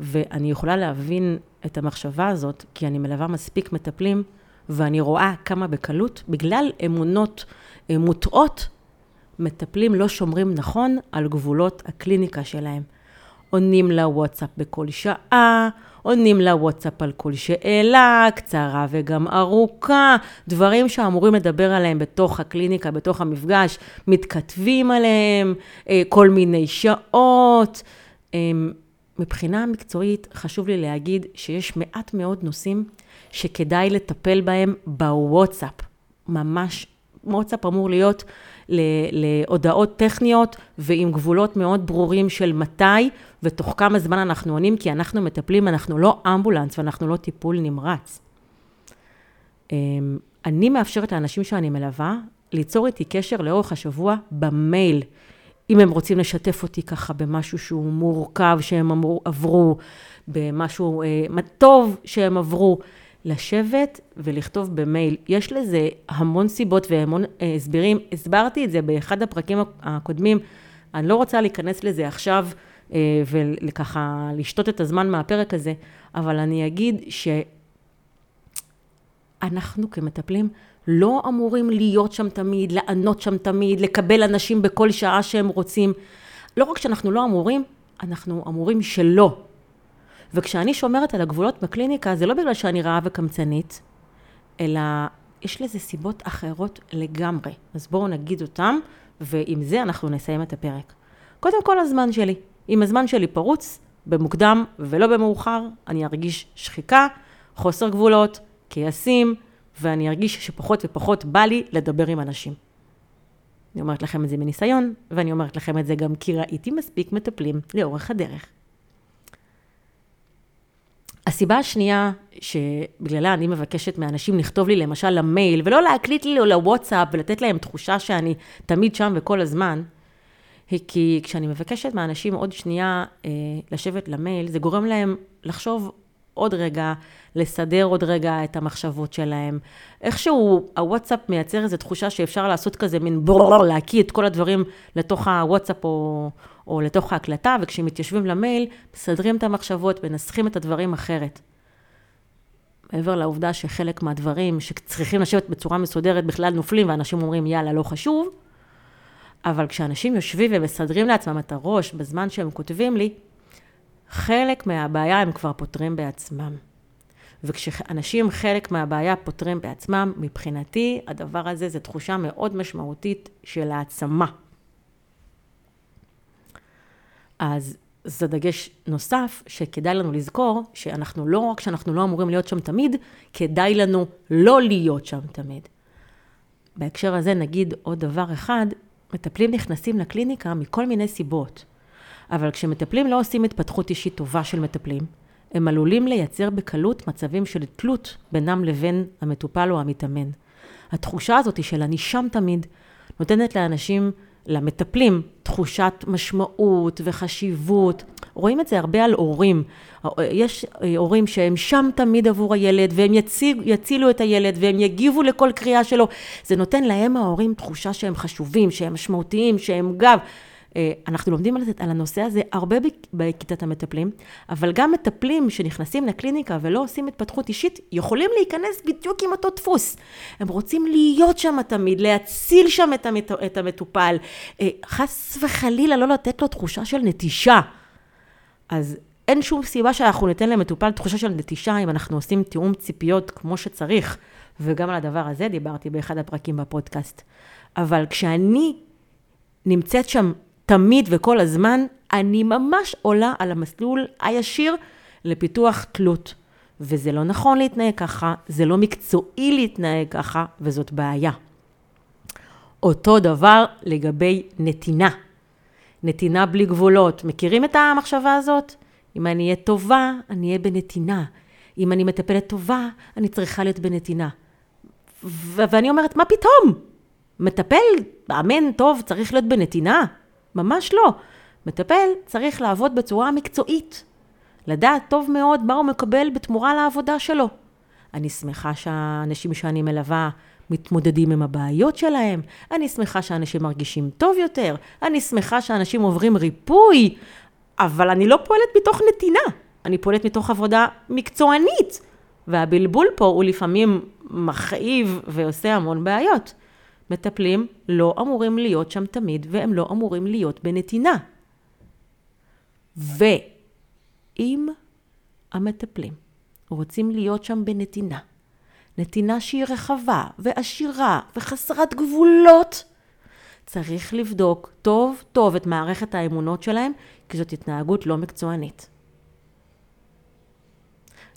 ואני יכולה להבין את המחשבה הזאת, כי אני מלווה מספיק מטפלים, ואני רואה כמה בקלות, בגלל אמונות אה, מוטעות, מטפלים לא שומרים נכון על גבולות הקליניקה שלהם. עונים לוואטסאפ בכל שעה, עונים לוואטסאפ על כל שאלה, קצרה וגם ארוכה, דברים שאמורים לדבר עליהם בתוך הקליניקה, בתוך המפגש, מתכתבים עליהם, אה, כל מיני שעות. אמ, מבחינה מקצועית חשוב לי להגיד שיש מעט מאוד נושאים שכדאי לטפל בהם בוואטסאפ. ממש, וואטסאפ אמור להיות להודעות טכניות ועם גבולות מאוד ברורים של מתי ותוך כמה זמן אנחנו עונים, כי אנחנו מטפלים, אנחנו לא אמבולנס ואנחנו לא טיפול נמרץ. אמ, אני מאפשרת לאנשים שאני מלווה ליצור איתי קשר לאורך השבוע במייל. אם הם רוצים לשתף אותי ככה במשהו שהוא מורכב שהם עברו, במשהו אה, טוב שהם עברו, לשבת ולכתוב במייל. יש לזה המון סיבות והמון אה, הסברים. הסברתי את זה באחד הפרקים הקודמים. אני לא רוצה להיכנס לזה עכשיו אה, וככה לשתות את הזמן מהפרק הזה, אבל אני אגיד שאנחנו כמטפלים לא אמורים להיות שם תמיד, לענות שם תמיד, לקבל אנשים בכל שעה שהם רוצים. לא רק שאנחנו לא אמורים, אנחנו אמורים שלא. וכשאני שומרת על הגבולות בקליניקה, זה לא בגלל שאני רעה וקמצנית, אלא יש לזה סיבות אחרות לגמרי. אז בואו נגיד אותם, ועם זה אנחנו נסיים את הפרק. קודם כל הזמן שלי. אם הזמן שלי פרוץ, במוקדם ולא במאוחר, אני ארגיש שחיקה, חוסר גבולות, כעסים, ואני ארגיש שפחות ופחות בא לי לדבר עם אנשים. אני אומרת לכם את זה מניסיון, ואני אומרת לכם את זה גם כי ראיתי מספיק מטפלים לאורך הדרך. הסיבה השנייה שבגללה אני מבקשת מאנשים לכתוב לי למשל למייל, ולא להקליט לי או לוואטסאפ ולתת להם תחושה שאני תמיד שם וכל הזמן, היא כי כשאני מבקשת מאנשים עוד שנייה אה, לשבת למייל, זה גורם להם לחשוב עוד רגע, לסדר עוד רגע את המחשבות שלהם. איכשהו הוואטסאפ מייצר איזו תחושה שאפשר לעשות כזה מין ברור, להקיא את כל הדברים לתוך הוואטסאפ או, או לתוך ההקלטה, וכשהם מתיישבים למייל, מסדרים את המחשבות, מנסחים את הדברים אחרת. מעבר לעובדה שחלק מהדברים שצריכים לשבת בצורה מסודרת בכלל נופלים, ואנשים אומרים, יאללה, לא חשוב, אבל כשאנשים יושבים ומסדרים לעצמם את הראש בזמן שהם כותבים לי, חלק מהבעיה הם כבר פותרים בעצמם. וכשאנשים חלק מהבעיה פותרים בעצמם, מבחינתי הדבר הזה זה תחושה מאוד משמעותית של העצמה. אז זה דגש נוסף שכדאי לנו לזכור, שאנחנו לא רק שאנחנו לא אמורים להיות שם תמיד, כדאי לנו לא להיות שם תמיד. בהקשר הזה נגיד עוד דבר אחד, מטפלים נכנסים לקליניקה מכל מיני סיבות. אבל כשמטפלים לא עושים התפתחות אישית טובה של מטפלים, הם עלולים לייצר בקלות מצבים של תלות בינם לבין המטופל או המתאמן. התחושה הזאת של אני שם תמיד, נותנת לאנשים, למטפלים, תחושת משמעות וחשיבות. רואים את זה הרבה על הורים. יש הורים שהם שם תמיד עבור הילד, והם יציג, יצילו את הילד, והם יגיבו לכל קריאה שלו. זה נותן להם, ההורים, תחושה שהם חשובים, שהם משמעותיים, שהם גב. אה, אנחנו לומדים על הנושא הזה הרבה בכיתת המטפלים, אבל גם מטפלים שנכנסים לקליניקה ולא עושים התפתחות אישית, יכולים להיכנס בדיוק עם אותו דפוס. הם רוצים להיות שם תמיד, להציל שם את המטופל, אה, חס וחלילה לא לתת לו תחושה של נטישה. אז אין שום סיבה שאנחנו ניתן למטופל תחושה של נטישה אם אנחנו עושים תיאום ציפיות כמו שצריך, וגם על הדבר הזה דיברתי באחד הפרקים בפודקאסט. אבל כשאני נמצאת שם תמיד וכל הזמן, אני ממש עולה על המסלול הישיר לפיתוח תלות. וזה לא נכון להתנהג ככה, זה לא מקצועי להתנהג ככה, וזאת בעיה. אותו דבר לגבי נתינה. נתינה בלי גבולות. מכירים את המחשבה הזאת? אם אני אהיה טובה, אני אהיה בנתינה. אם אני מטפלת טובה, אני צריכה להיות בנתינה. ו- ואני אומרת, מה פתאום? מטפל, מאמן טוב, צריך להיות בנתינה? ממש לא. מטפל צריך לעבוד בצורה מקצועית. לדעת טוב מאוד מה הוא מקבל בתמורה לעבודה שלו. אני שמחה שהאנשים שאני מלווה מתמודדים עם הבעיות שלהם, אני שמחה שאנשים מרגישים טוב יותר, אני שמחה שאנשים עוברים ריפוי, אבל אני לא פועלת מתוך נתינה, אני פועלת מתוך עבודה מקצוענית. והבלבול פה הוא לפעמים מכאיב ועושה המון בעיות. מטפלים לא אמורים להיות שם תמיד, והם לא אמורים להיות בנתינה. ואם המטפלים רוצים להיות שם בנתינה, נתינה שהיא רחבה ועשירה וחסרת גבולות, צריך לבדוק טוב טוב את מערכת האמונות שלהם, כי זאת התנהגות לא מקצוענית.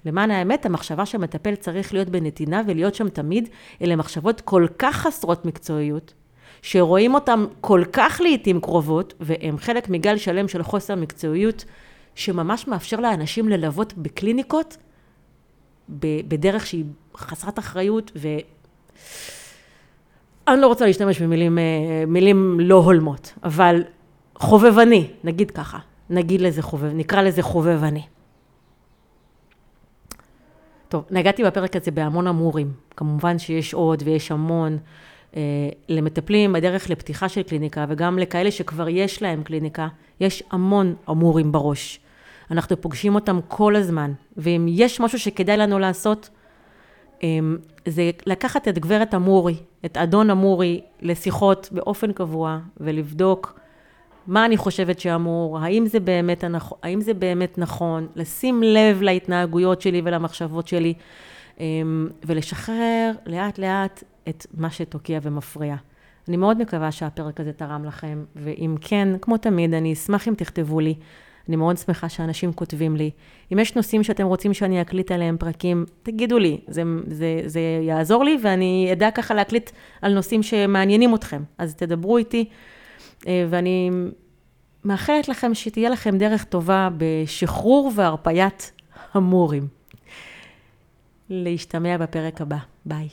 למען האמת, המחשבה שהמטפל צריך להיות בנתינה ולהיות שם תמיד, אלה מחשבות כל כך חסרות מקצועיות, שרואים אותן כל כך לעיתים קרובות, והן חלק מגל שלם של חוסר מקצועיות, שממש מאפשר לאנשים ללוות בקליניקות בדרך שהיא חסרת אחריות, ו... אני לא רוצה להשתמש במילים מילים לא הולמות, אבל חובבני, נגיד ככה, נגיד לזה חובב, נקרא לזה חובבני. טוב, נגעתי בפרק הזה בהמון אמורים. כמובן שיש עוד ויש המון. אה, למטפלים בדרך לפתיחה של קליניקה, וגם לכאלה שכבר יש להם קליניקה, יש המון אמורים בראש. אנחנו פוגשים אותם כל הזמן, ואם יש משהו שכדאי לנו לעשות, אה, זה לקחת את גברת אמורי, את אדון אמורי, לשיחות באופן קבוע, ולבדוק מה אני חושבת שאמור, האם זה באמת, האם זה באמת נכון, לשים לב להתנהגויות שלי ולמחשבות שלי, אמ, ולשחרר לאט לאט את מה שתוקע ומפריע. אני מאוד מקווה שהפרק הזה תרם לכם, ואם כן, כמו תמיד, אני אשמח אם תכתבו לי. אני מאוד שמחה שאנשים כותבים לי. אם יש נושאים שאתם רוצים שאני אקליט עליהם פרקים, תגידו לי, זה, זה, זה יעזור לי, ואני אדע ככה להקליט על נושאים שמעניינים אתכם. אז תדברו איתי. אה, ואני מאחלת לכם שתהיה לכם דרך טובה בשחרור והרפיית המורים. להשתמע בפרק הבא. ביי.